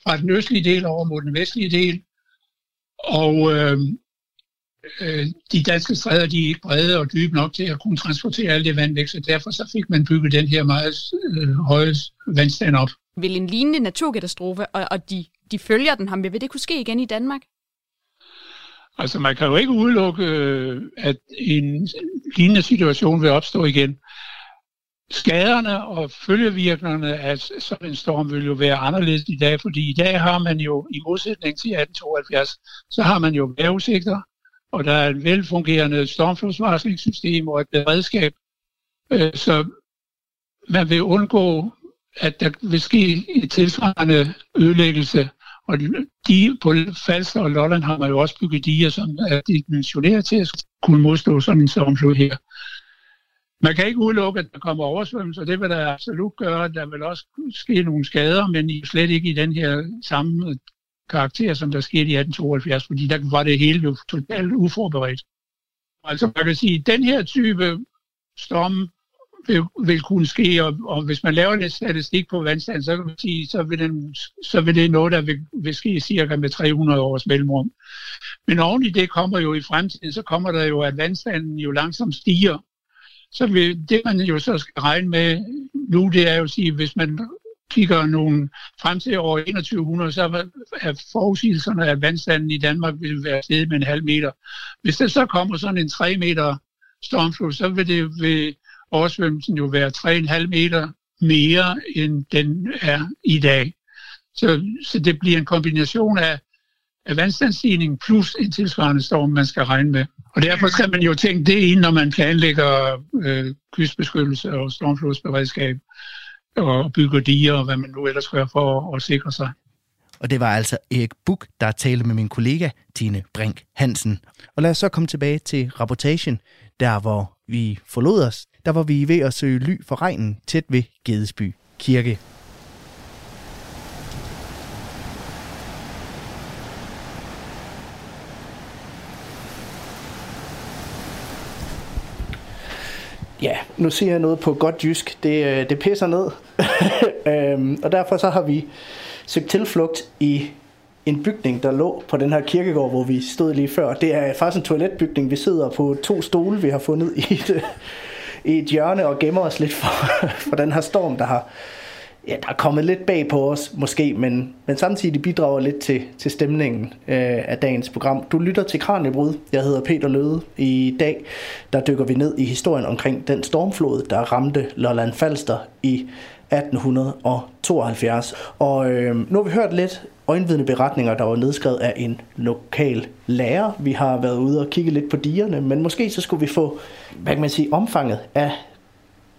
fra den østlige del over mod den vestlige del. Og øh, øh, de danske stræder de er ikke brede og dybe nok til at kunne transportere alt det vand væk, så derfor så fik man bygget den her meget øh, høje vandstand op. Vil en lignende naturkatastrofe, og, og de, de følger den ham, vil det kunne ske igen i Danmark? Altså man kan jo ikke udelukke, øh, at en lignende situation vil opstå igen. Skaderne og følgevirkningerne af sådan en storm vil jo være anderledes i dag, fordi i dag har man jo, i modsætning til 1872, så har man jo vejrudsigter, og der er et velfungerende stormflodsvarslingssystem og et beredskab. Øh, så man vil undgå, at der vil ske en tilsvarende ødelæggelse. Og de på Falster og Lolland har man jo også bygget diger, som er dimensioneret til at kunne modstå sådan en stormflod her. Man kan ikke udelukke, at der kommer oversvømmelser, det vil der absolut gøre. Der vil også ske nogle skader, men slet ikke i den her samme karakter, som der skete i 1872, fordi der var det hele jo totalt uforberedt. Altså man kan sige, at den her type storm vil, vil kunne ske, og, og hvis man laver lidt statistik på vandstand, så kan man sige, så vil, den, så vil det noget, der vil, vil ske cirka med 300 års mellemrum. Men oven i det kommer jo i fremtiden, så kommer der jo, at vandstanden jo langsomt stiger. Så vil, det man jo så skal regne med nu, det er jo at sige, hvis man kigger nogen frem til år 2100, så er forudsigelserne, at vandstanden i Danmark vil være steget med en halv meter. Hvis der så kommer sådan en 3 meter stormflod, så vil det vil oversvømmelsen jo være 3,5 meter mere, end den er i dag. Så, så det bliver en kombination af, af vandstandsstigning plus en tilsvarende storm, man skal regne med. Og derfor skal man jo tænke det ind, når man planlægger øh, kystbeskyttelse og stormflodsberedskab og bygger diger og hvad man nu ellers gør for at sikre sig. Og det var altså Erik Buk, der talte med min kollega Tine Brink Hansen. Og lad os så komme tilbage til rapportagen, der hvor vi forlod os. Der var vi ved at søge ly for regnen tæt ved Gedesby Kirke. Ja, nu siger jeg noget på godt jysk. Det, øh, det pisser ned. [LAUGHS] øhm, og derfor så har vi søgt tilflugt i en bygning, der lå på den her kirkegård, hvor vi stod lige før. Det er faktisk en toiletbygning. Vi sidder på to stole, vi har fundet i et, [LAUGHS] i et hjørne og gemmer os lidt for, [LAUGHS] for den her storm, der har, ja, der er kommet lidt bag på os måske, men, men samtidig bidrager lidt til, til stemningen øh, af dagens program. Du lytter til Kranjebrud. Jeg hedder Peter Løde. I dag der dykker vi ned i historien omkring den stormflod, der ramte Lolland Falster i 1872. Og øh, nu har vi hørt lidt øjenvidende beretninger, der var nedskrevet af en lokal lærer. Vi har været ude og kigge lidt på digerne, men måske så skulle vi få, hvad kan man sige, omfanget af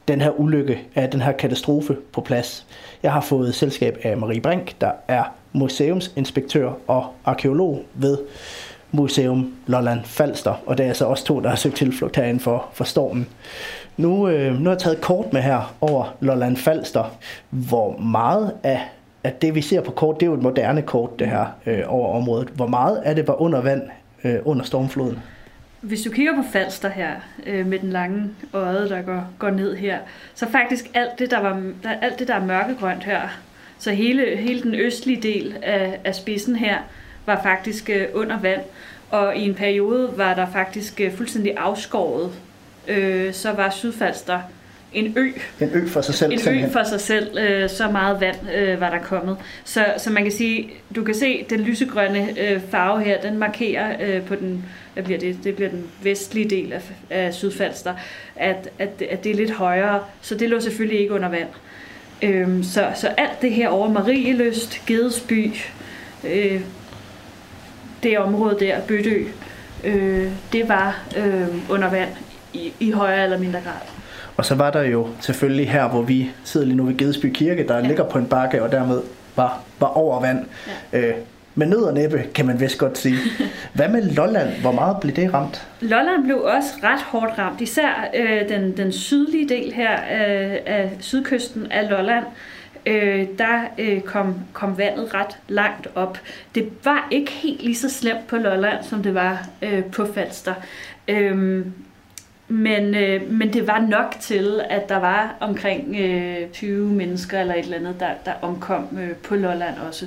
den her ulykke, af den her katastrofe på plads. Jeg har fået selskab af Marie Brink, der er museumsinspektør og arkeolog ved Museum Lolland Falster, og det er altså også to, der har søgt tilflugt herinde for, for stormen. Nu, øh, nu har jeg taget kort med her over Lolland Falster, hvor meget af at det vi ser på kort, det er jo et moderne kort det her øh, over området. Hvor meget af det var under vand øh, under stormfloden? Hvis du kigger på Falster her, øh, med den lange øje, der går, går ned her, så faktisk alt det, der, var, der, alt det, der er mørkegrønt her, så hele, hele den østlige del af, af spidsen her, var faktisk øh, under vand. Og i en periode var der faktisk øh, fuldstændig afskåret. Øh, så var Sydfalster en ø. En ø for sig selv. En simpelthen. ø for sig selv. Øh, så meget vand øh, var der kommet. Så, så man kan sige, du kan se den lysegrønne øh, farve her, den markerer øh, på den, hvad bliver det? Det bliver den vestlige del af, af Sydfalster, at, at, at det er lidt højere. Så det lå selvfølgelig ikke under vand. Øh, så, så alt det her over Marieløst, Gedesby, øh, det område der, Bøtø, øh, det var øh, under vand i, i højere eller mindre grad. Og så var der jo selvfølgelig her, hvor vi sidder lige nu ved Gedesby Kirke, der ja. ligger på en bakke og dermed var, var over vand. Ja. Øh, med nød og næppe, kan man vist godt sige. [LAUGHS] Hvad med Lolland? Hvor meget blev det ramt? Lolland blev også ret hårdt ramt, især øh, den, den sydlige del her øh, af sydkysten af Lolland. Øh, der øh, kom, kom vandet ret langt op. Det var ikke helt lige så slemt på Lolland, som det var øh, på Falster. Øh, men, øh, men det var nok til, at der var omkring øh, 20 mennesker eller et eller andet, der, der omkom øh, på Lolland også.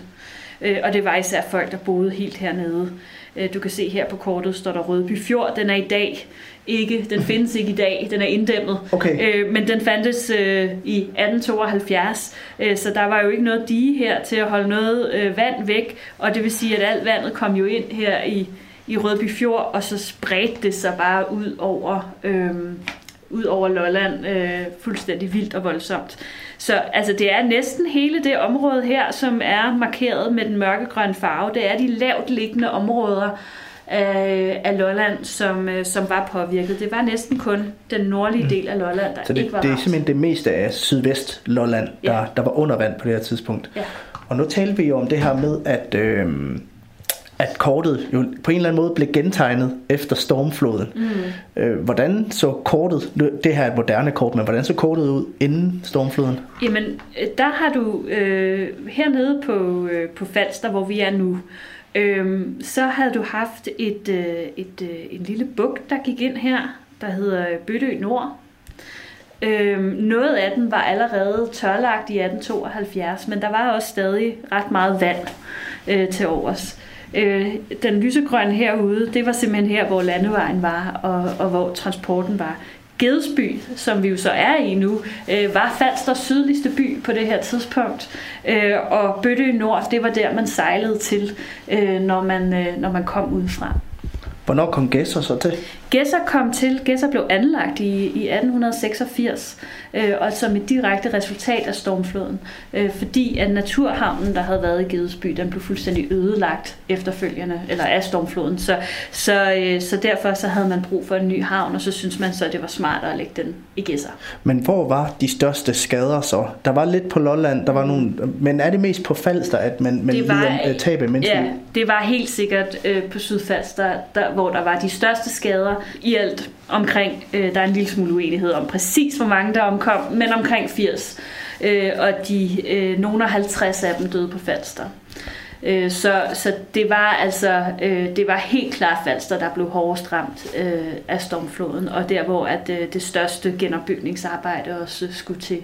Øh, og det var især folk, der boede helt hernede. Øh, du kan se her på kortet, står der Rødby Fjord. Den er i dag ikke, den findes ikke i dag, den er inddæmmet. Okay. Øh, men den fandtes øh, i 1872, øh, så der var jo ikke noget dige her til at holde noget øh, vand væk, og det vil sige, at alt vandet kom jo ind her i i Rødby Fjord, og så spredte det sig bare ud over, øh, ud over Lolland øh, fuldstændig vildt og voldsomt. Så altså, det er næsten hele det område her, som er markeret med den mørkegrønne farve. Det er de lavt liggende områder af, af Lolland, som, øh, som var påvirket. Det var næsten kun den nordlige mm. del af Lolland, der Så det, ikke var det er ramt. simpelthen det meste af sydvest Lolland, der, Ja. der var under vand på det her tidspunkt. Ja. Og nu talte vi jo om det her med, at, øh, at kortet jo på en eller anden måde blev gentegnet efter stormfloden. Mm. Øh, hvordan så kortet, det her er et moderne kort, men hvordan så kortet ud inden stormfloden? Jamen, øh, der har du øh, hernede på, øh, på Falster, hvor vi er nu, øh, så havde du haft et, øh, et, øh, en lille bugt, der gik ind her, der hedder Bøtø Nord. Øh, noget af den var allerede tørlagt i 1872, men der var også stadig ret meget vand øh, til overs. Øh, den lysegrønne herude, det var simpelthen her, hvor landevejen var, og, og hvor transporten var. Gedsby, som vi jo så er i nu, øh, var Falsters sydligste by på det her tidspunkt. Øh, og Bøtte Nord, det var der, man sejlede til, øh, når, man, øh, når man kom udefra. Hvornår kom Gæsser så til? Gæsser kom til, Gæsser blev anlagt i, i 1886, øh, og som et direkte resultat af stormfloden, øh, fordi at naturhavnen, der havde været i Gedesby, den blev fuldstændig ødelagt efterfølgende, eller af stormfloden, så, så, øh, så derfor så havde man brug for en ny havn, og så synes man så, at det var smartere at lægge den i Gæsser. Men hvor var de største skader så? Der var lidt på Lolland, der var nogle, men er det mest på Falster, at man, man Det var- lider tab af mennesker? Ja, det var helt sikkert øh, på Sydfalster, der, hvor der var de største skader i alt omkring, øh, der er en lille smule uenighed om præcis hvor mange der omkom, men omkring 80. Øh, og de, øh, nogle af 50 af dem døde på Falster. Øh, så, så det var altså øh, det var helt klart Falster, der blev hårdest ramt øh, af stormfloden, og der hvor at øh, det største genopbygningsarbejde også skulle til.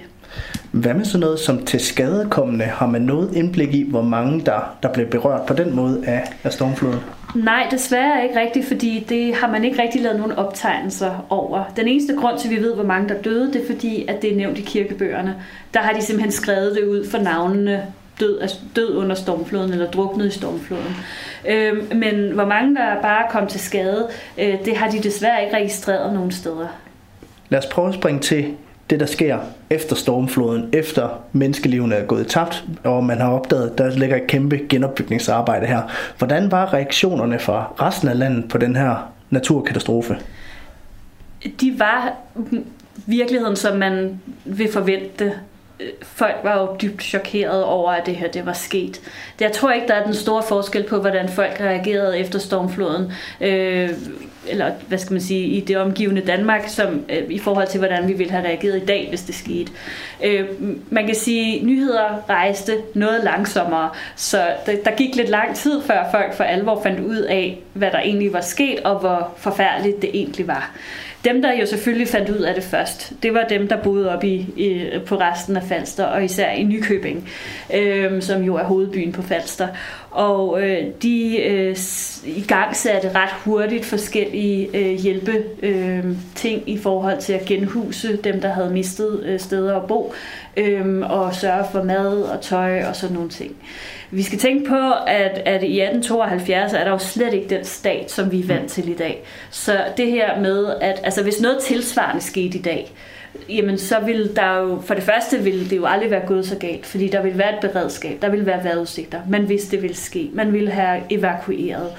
Hvad med sådan noget som til skadekommende? Har man noget indblik i, hvor mange der, der blev berørt på den måde af, af stormfloden? Nej, desværre ikke rigtigt, fordi det har man ikke rigtig lavet nogen optegnelser over. Den eneste grund til, at vi ved, hvor mange der døde, det er fordi, at det er nævnt i kirkebøgerne. Der har de simpelthen skrevet det ud for navnene død, altså død under stormfloden eller druknet i stormfloden. Øh, men hvor mange der bare kom til skade, øh, det har de desværre ikke registreret nogen steder. Lad os prøve at springe til det, der sker efter stormfloden, efter menneskelivene er gået tabt, og man har opdaget, at der ligger et kæmpe genopbygningsarbejde her. Hvordan var reaktionerne fra resten af landet på den her naturkatastrofe? de var virkeligheden, som man vil forvente. Folk var jo dybt chokeret over, at det her det var sket. Jeg tror ikke, der er den store forskel på, hvordan folk reagerede efter stormfloden. Øh, eller hvad skal man sige, i det omgivende Danmark, som øh, i forhold til, hvordan vi ville have reageret i dag, hvis det skete. Øh, man kan sige, at nyheder rejste noget langsommere, så der, der gik lidt lang tid, før folk for alvor fandt ud af, hvad der egentlig var sket, og hvor forfærdeligt det egentlig var. Dem, der jo selvfølgelig fandt ud af det først, det var dem, der boede op i, i, på resten af Falster, og især i Nykøbing, øh, som jo er hovedbyen på Falster. Og øh, de øh, i gang satte ret hurtigt forskellige øh, hjælpe øh, ting i forhold til at genhuse dem, der havde mistet øh, steder at bo, øh, og sørge for mad og tøj og sådan nogle ting. Vi skal tænke på, at, at i 1872 er der jo slet ikke den stat, som vi er vant til i dag. Så det her med, at altså, hvis noget tilsvarende skete i dag, jamen så vil der jo, for det første vil det jo aldrig være gået så galt, fordi der vil være et beredskab, der vil være vejrudsigter, man vidste det ville ske, man ville have evakueret.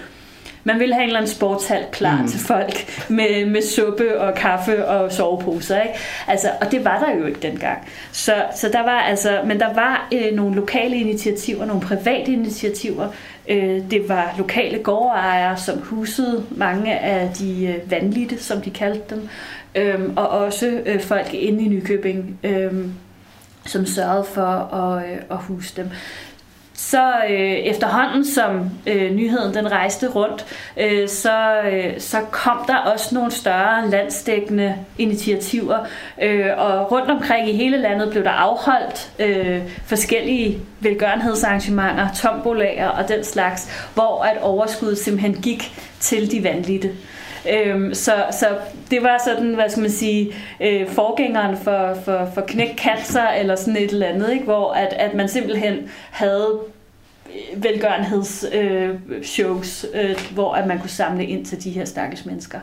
Man ville have en eller anden sportshal klar mm. til folk med, med suppe og kaffe og soveposer. Ikke? Altså, og det var der jo ikke dengang. Så, så der var altså, men der var øh, nogle lokale initiativer, nogle private initiativer. Øh, det var lokale gårdejere, som husede mange af de øh, vandlidte, som de kaldte dem. Øh, og også øh, folk inde i Nykøbing, øh, som sørgede for at, øh, at huse dem så øh, efterhånden som øh, nyheden den rejste rundt, øh, så, øh, så kom der også nogle større landsdækkende initiativer, øh, og rundt omkring i hele landet blev der afholdt øh, forskellige velgørenhedsarrangementer, tombolager og den slags, hvor at overskuddet simpelthen gik til de vandlidte. Øhm, så, så det var sådan, hvad skal man sige, øh, forgængeren for, for, for knæk cancer eller sådan et eller andet, ikke? hvor at, at man simpelthen havde øh, velgørenhedsshows, øh, shows, øh, hvor at man kunne samle ind til de her stakkels mennesker.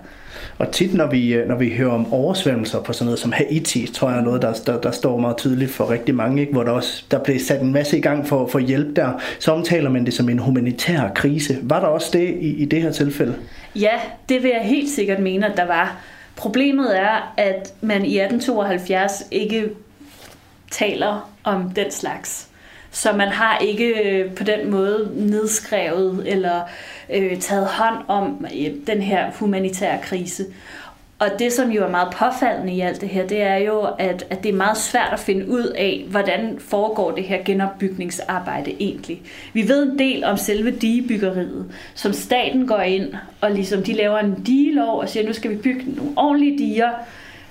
Og tit, når vi, øh, når vi hører om oversvømmelser på sådan noget som Haiti, tror jeg er noget, der, der, der står meget tydeligt for rigtig mange, ikke? hvor der også der blev sat en masse i gang for, for hjælp der, så omtaler man det som en humanitær krise. Var der også det i, i det her tilfælde? Ja, det vil jeg helt sikkert mene, at der var. Problemet er, at man i 1872 ikke taler om den slags. Så man har ikke øh, på den måde nedskrevet eller øh, taget hånd om øh, den her humanitære krise. Og det, som jo er meget påfaldende i alt det her, det er jo, at, at det er meget svært at finde ud af, hvordan foregår det her genopbygningsarbejde egentlig. Vi ved en del om selve digebyggeriet, som staten går ind, og ligesom de laver en digelov og siger, nu skal vi bygge nogle ordentlige diger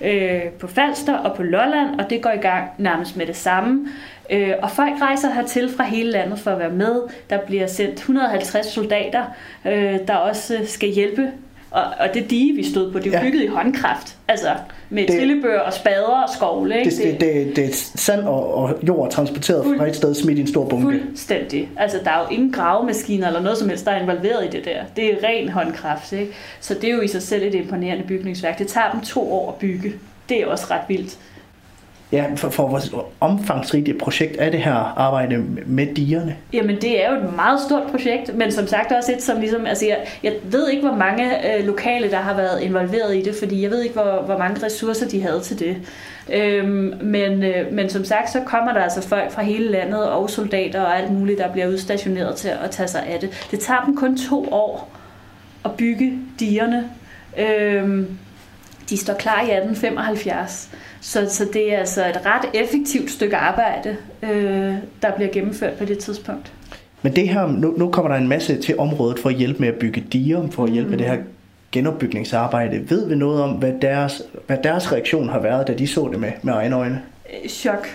øh, på Falster og på Lolland, og det går i gang nærmest med det samme. Øh, og folk rejser hertil fra hele landet for at være med. Der bliver sendt 150 soldater, øh, der også skal hjælpe og, og det dige, vi stod på, det er Ja. bygget i håndkraft. Altså med Det- trillebør og spader og skovle. Ikke? Det, det, det, det er sand og, og jord transporteret fra et sted smidt i en stor bunke. Fuldstændig. Altså, der er jo ingen gravemaskiner eller noget som helst, der er involveret i det der. Det er ren håndkraft, ikke? Så det er jo i sig selv et imponerende bygningsværk. Det tager dem to år at bygge. Det er også ret vildt. Ja, for, for hvor omfangsrigt et projekt er det her arbejde med digerne? Jamen, det er jo et meget stort projekt, men som sagt også et, som ligesom, altså jeg, jeg ved ikke, hvor mange øh, lokale, der har været involveret i det, fordi jeg ved ikke, hvor, hvor mange ressourcer de havde til det. Øhm, men, øh, men som sagt, så kommer der altså folk fra hele landet, og soldater og alt muligt, der bliver udstationeret til at tage sig af det. Det tager dem kun to år at bygge digerne. Øhm, de står klar i 1875. Så, så det er altså et ret effektivt stykke arbejde, øh, der bliver gennemført på det tidspunkt. Men det her, nu, nu kommer der en masse til området for at hjælpe med at bygge diger, for at hjælpe med det her genopbygningsarbejde. Ved vi noget om, hvad deres, hvad deres reaktion har været, da de så det med, med egne øjne? Øh, Chok.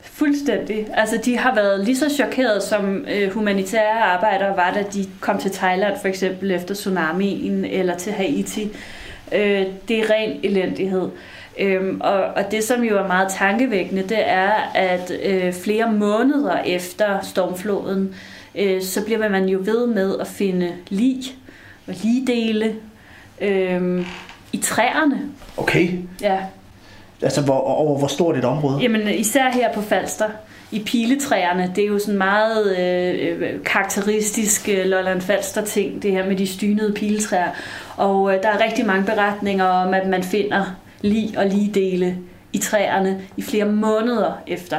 Fuldstændig. Altså, de har været lige så chokerede, som øh, humanitære arbejdere var, da de kom til Thailand, for eksempel efter tsunamien, eller til Haiti. Øh, det er ren elendighed. Øhm, og, og det, som jo er meget tankevækkende, det er, at øh, flere måneder efter stormfloden, øh, så bliver man jo ved med at finde lig og ligdele øh, i træerne. Okay, Ja, altså hvor, over hvor stort et område? Jamen især her på Falster, i piletræerne, det er jo sådan meget øh, øh, karakteristisk øh, Lolland Falster ting, det her med de stynede piletræer. Og øh, der er rigtig mange beretninger om, at man finder lige og lige dele i træerne i flere måneder efter.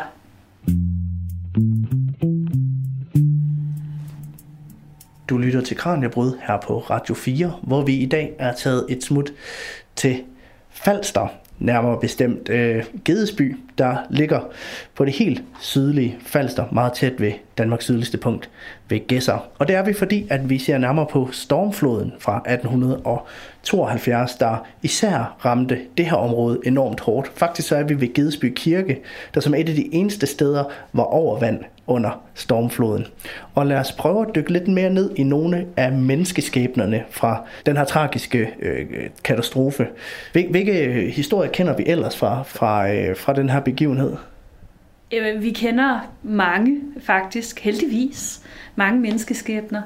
Du lytter til Kranjebrud her på Radio 4, hvor vi i dag er taget et smut til Falster, nærmere bestemt øh, Gedesby, der ligger på det helt sydlige Falster, meget tæt ved Danmarks sydligste punkt ved Gæsser. Og det er vi, fordi at vi ser nærmere på stormfloden fra 1872, der især ramte det her område enormt hårdt. Faktisk så er vi ved Gedesby Kirke, der som et af de eneste steder var over vand under stormfloden. Og lad os prøve at dykke lidt mere ned i nogle af menneskeskæbnerne fra den her tragiske øh, katastrofe. Hvilke historier kender vi ellers fra, fra, øh, fra den her begivenhed? Jamen, vi kender mange, faktisk, heldigvis. Mange menneskeskæbner.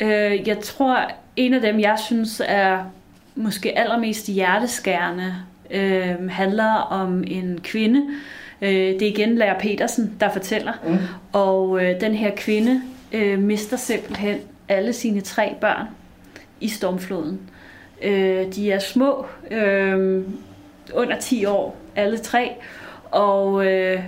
Øh, jeg tror, en af dem, jeg synes er måske allermest hjerteskærende, øh, handler om en kvinde. Øh, det er igen Lærer Petersen, der fortæller. Mm. Og øh, den her kvinde øh, mister simpelthen alle sine tre børn i stormfloden. Øh, de er små, øh, under 10 år, alle tre. Og øh,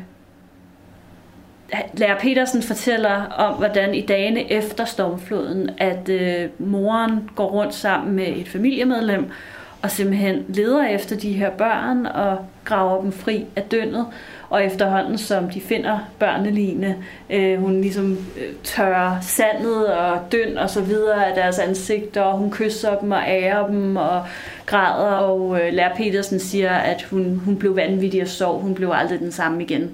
Lærer Petersen fortæller om, hvordan i dagene efter stormfloden, at øh, moren går rundt sammen med et familiemedlem og simpelthen leder efter de her børn og graver dem fri af dønnet. Og efterhånden, som de finder børneligene, øh, hun ligesom øh, tørrer sandet og døn og så videre af deres ansigter, og hun kysser dem og ærer dem og græder. Og øh, Lærer Petersen siger, at hun, hun blev vanvittig og sov. Hun blev aldrig den samme igen.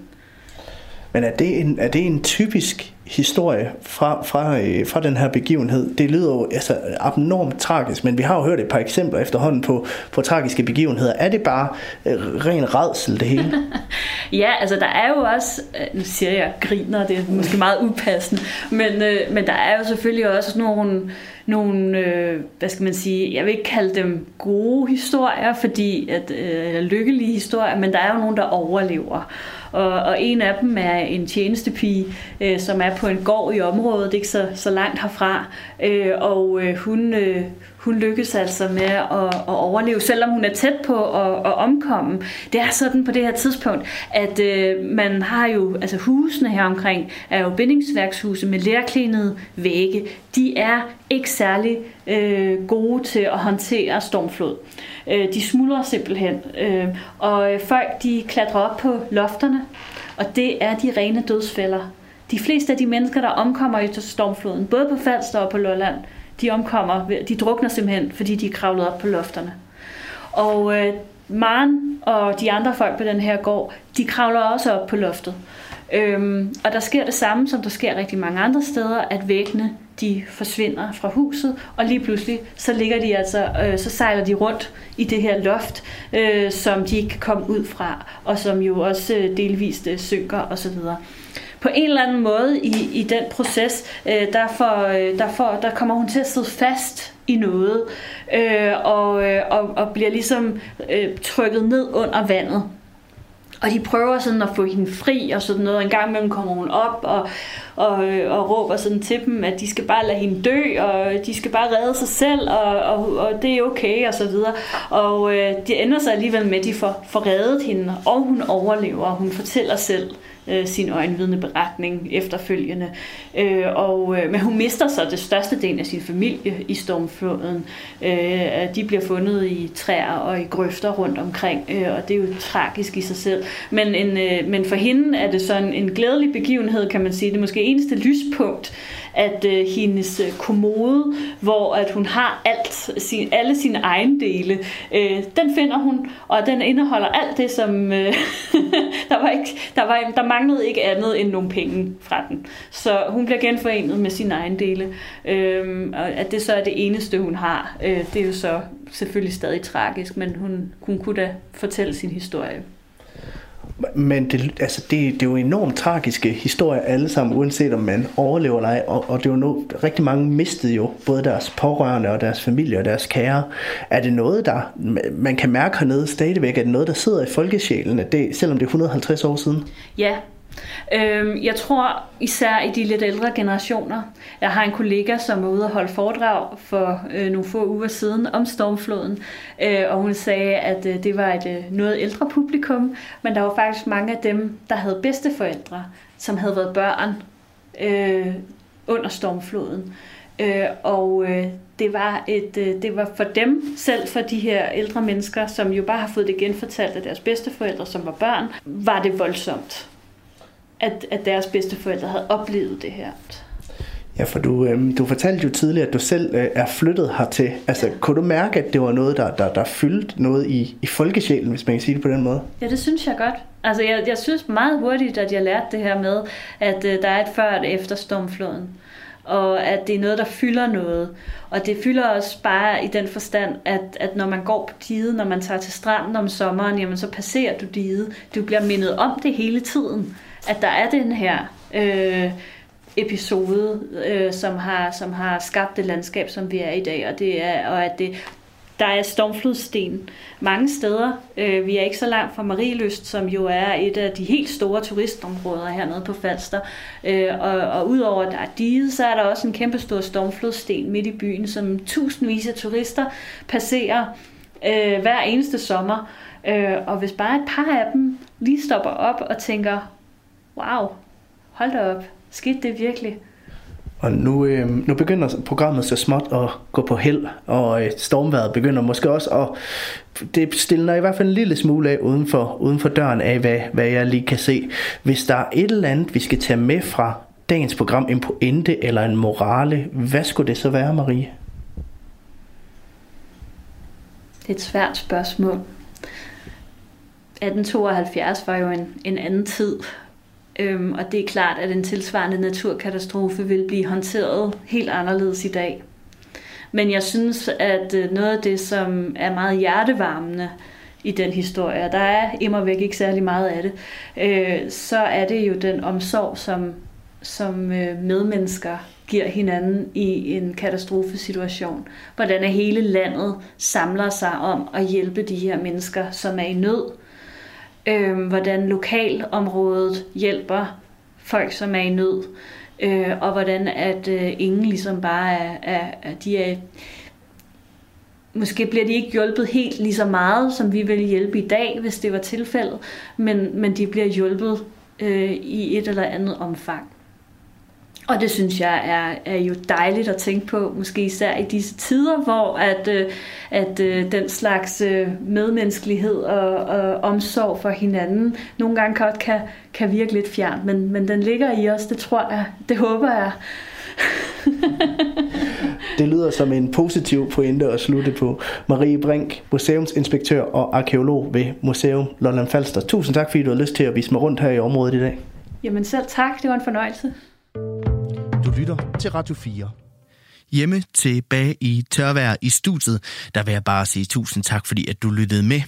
Men er det en, er det en typisk historie fra, fra, øh, fra den her begivenhed? Det lyder jo altså, abnormt tragisk, men vi har jo hørt et par eksempler efterhånden på, på tragiske begivenheder. Er det bare øh, ren redsel, det hele? [LAUGHS] Ja, altså der er jo også, øh, nu siger jeg griner, det er måske meget upassende, men, øh, men der er jo selvfølgelig også nogle, nogle øh, hvad skal man sige, jeg vil ikke kalde dem gode historier, fordi at, øh, eller lykkelige historier, men der er jo nogen, der overlever. Og, og en af dem er en tjenestepige, øh, som er på en gård i området, ikke så, så langt herfra, øh, og øh, hun... Øh, hun lykkes altså med at, at overleve, selvom hun er tæt på at, at omkomme. Det er sådan på det her tidspunkt, at øh, man har jo, altså husene her omkring, er jo bindingsværkshuse med lærklinede vægge. De er ikke særlig øh, gode til at håndtere stormflod. Øh, de smuldrer simpelthen, øh, og folk de klatrer op på lofterne, og det er de rene dødsfælder. De fleste af de mennesker, der omkommer i stormfloden, både på Falster og på Lolland, de omkommer, de drukner simpelthen, fordi de er kravlet op på lofterne. Og øh, Maren og de andre folk på den her gård, de kravler også op på loftet. Øhm, og der sker det samme, som der sker rigtig mange andre steder, at væggene de forsvinder fra huset, og lige pludselig så ligger de altså, øh, så sejler de rundt i det her loft, øh, som de ikke kan komme ud fra, og som jo også øh, delvist øh, synker osv på en eller anden måde i, i den proces, øh, der, får, øh, der, får, der kommer hun til at sidde fast i noget, øh, og, øh, og, og bliver ligesom øh, trykket ned under vandet. Og de prøver sådan at få hende fri og sådan noget. En gang imellem kommer hun op og, og, og råber sådan til dem, at de skal bare lade hende dø, og de skal bare redde sig selv, og, og, og det er okay, og så videre. Og øh, det ender sig alligevel med, at de får, får reddet hende, og hun overlever, og hun fortæller selv, øh, Øh, sin øjenvidende beretning efterfølgende. Øh, og, øh, men hun mister så det største del af sin familie i stormfloden. Øh, de bliver fundet i træer og i grøfter rundt omkring, øh, og det er jo tragisk i sig selv. Men, en, øh, men for hende er det sådan en glædelig begivenhed, kan man sige. Det er måske eneste lyspunkt, at øh, hendes øh, kommode, hvor at hun har alt, sin, alle sine ejendele, øh, den finder hun, og den indeholder alt det, som øh, [LAUGHS] der, var ikke, der, var, der manglede ikke andet end nogle penge fra den. Så hun bliver genforenet med sine ejendele, Øhm, og at det så er det eneste, hun har, øh, det er jo så selvfølgelig stadig tragisk, men hun, hun kunne da fortælle sin historie. Men det, altså det, det er jo enormt tragiske historier alle sammen, uanset om man overlever eller ej. Og, og det er jo no, rigtig mange mistede jo både deres pårørende og deres familie og deres kære. Er det noget, der man kan mærke hernede stadigvæk? Er det noget, der sidder i folkesjælen, det, selvom det er 150 år siden? Ja, Øhm, jeg tror især i de lidt ældre generationer. Jeg har en kollega, som var ude og holde foredrag for øh, nogle få uger siden om stormfloden, øh, og hun sagde, at øh, det var et noget ældre publikum, men der var faktisk mange af dem, der havde bedsteforældre, som havde været børn øh, under stormfloden. Øh, og øh, det var et øh, det var for dem selv for de her ældre mennesker som jo bare har fået det genfortalt af deres bedsteforældre som var børn var det voldsomt at, at deres bedsteforældre havde oplevet det her. Ja, for du, øh, du fortalte jo tidligere, at du selv øh, er flyttet hertil. Altså, ja. kunne du mærke, at det var noget, der, der, der fyldte noget i, i folkesjælen, hvis man kan sige det på den måde? Ja, det synes jeg godt. Altså, jeg, jeg synes meget hurtigt, at jeg lærte det her med, at øh, der er et før og et efter stormfloden. Og at det er noget, der fylder noget. Og det fylder også bare i den forstand, at, at når man går på diget, når man tager til stranden om sommeren, jamen så passerer du diget. Du bliver mindet om det hele tiden at der er den her øh, episode, øh, som, har, som har skabt det landskab, som vi er i dag, og, det er, og at det, der er stormflodsten mange steder. Øh, vi er ikke så langt fra Marieløst, som jo er et af de helt store turistområder hernede på Falster. Øh, og, og udover at der er diget, så er der også en kæmpe stor stormflodsten midt i byen, som tusindvis af turister passerer øh, hver eneste sommer. Øh, og hvis bare et par af dem lige stopper op og tænker, wow, hold da op, skete det virkelig? Og nu, øh, nu begynder programmet så småt at gå på held, og øh, stormværet begynder måske også at det stiller i hvert fald en lille smule af uden for, uden for døren af, hvad, hvad jeg lige kan se. Hvis der er et eller andet, vi skal tage med fra dagens program, en pointe eller en morale, hvad skulle det så være, Marie? Det er et svært spørgsmål. 1872 var jo en, en anden tid, Øhm, og det er klart, at en tilsvarende naturkatastrofe vil blive håndteret helt anderledes i dag. Men jeg synes, at øh, noget af det, som er meget hjertevarmende i den historie, og der er immer væk ikke særlig meget af det, øh, så er det jo den omsorg, som, som øh, medmennesker giver hinanden i en katastrofesituation. Hvordan hele landet samler sig om at hjælpe de her mennesker, som er i nød, øh, hvordan lokalområdet hjælper folk, som er i nød, øh, og hvordan at øh, ingen ligesom bare er, er, er, de er Måske bliver de ikke hjulpet helt lige så meget, som vi ville hjælpe i dag, hvis det var tilfældet, men, men de bliver hjulpet øh, i et eller andet omfang. Og det synes jeg er, er jo dejligt at tænke på, måske især i disse tider, hvor at, øh, at øh, den slags øh, medmenneskelighed og, og omsorg for hinanden nogle gange godt kan, kan virke lidt fjern, men, men den ligger i os, det tror jeg, det håber jeg. [LAUGHS] det lyder som en positiv pointe at slutte på. Marie Brink, museumsinspektør og arkeolog ved Museum Lolland Falster. Tusind tak, fordi du har lyst til at vise mig rundt her i området i dag. Jamen selv tak, det var en fornøjelse du lytter til Radio 4. Hjemme tilbage i tørvejr i studiet, der vil jeg bare sige tusind tak, fordi at du lyttede med.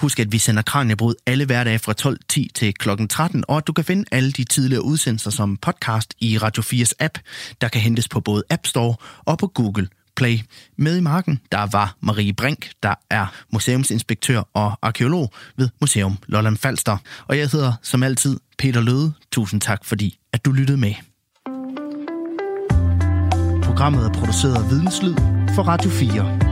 Husk, at vi sender Kranjebrud alle hverdage fra 12.10 til kl. 13, og at du kan finde alle de tidligere udsendelser som podcast i Radio 4's app, der kan hentes på både App Store og på Google Play. Med i marken, der var Marie Brink, der er museumsinspektør og arkeolog ved Museum Lolland Falster. Og jeg hedder som altid Peter Løde. Tusind tak, fordi at du lyttede med. Programmet er produceret af Videnslyd for Radio 4.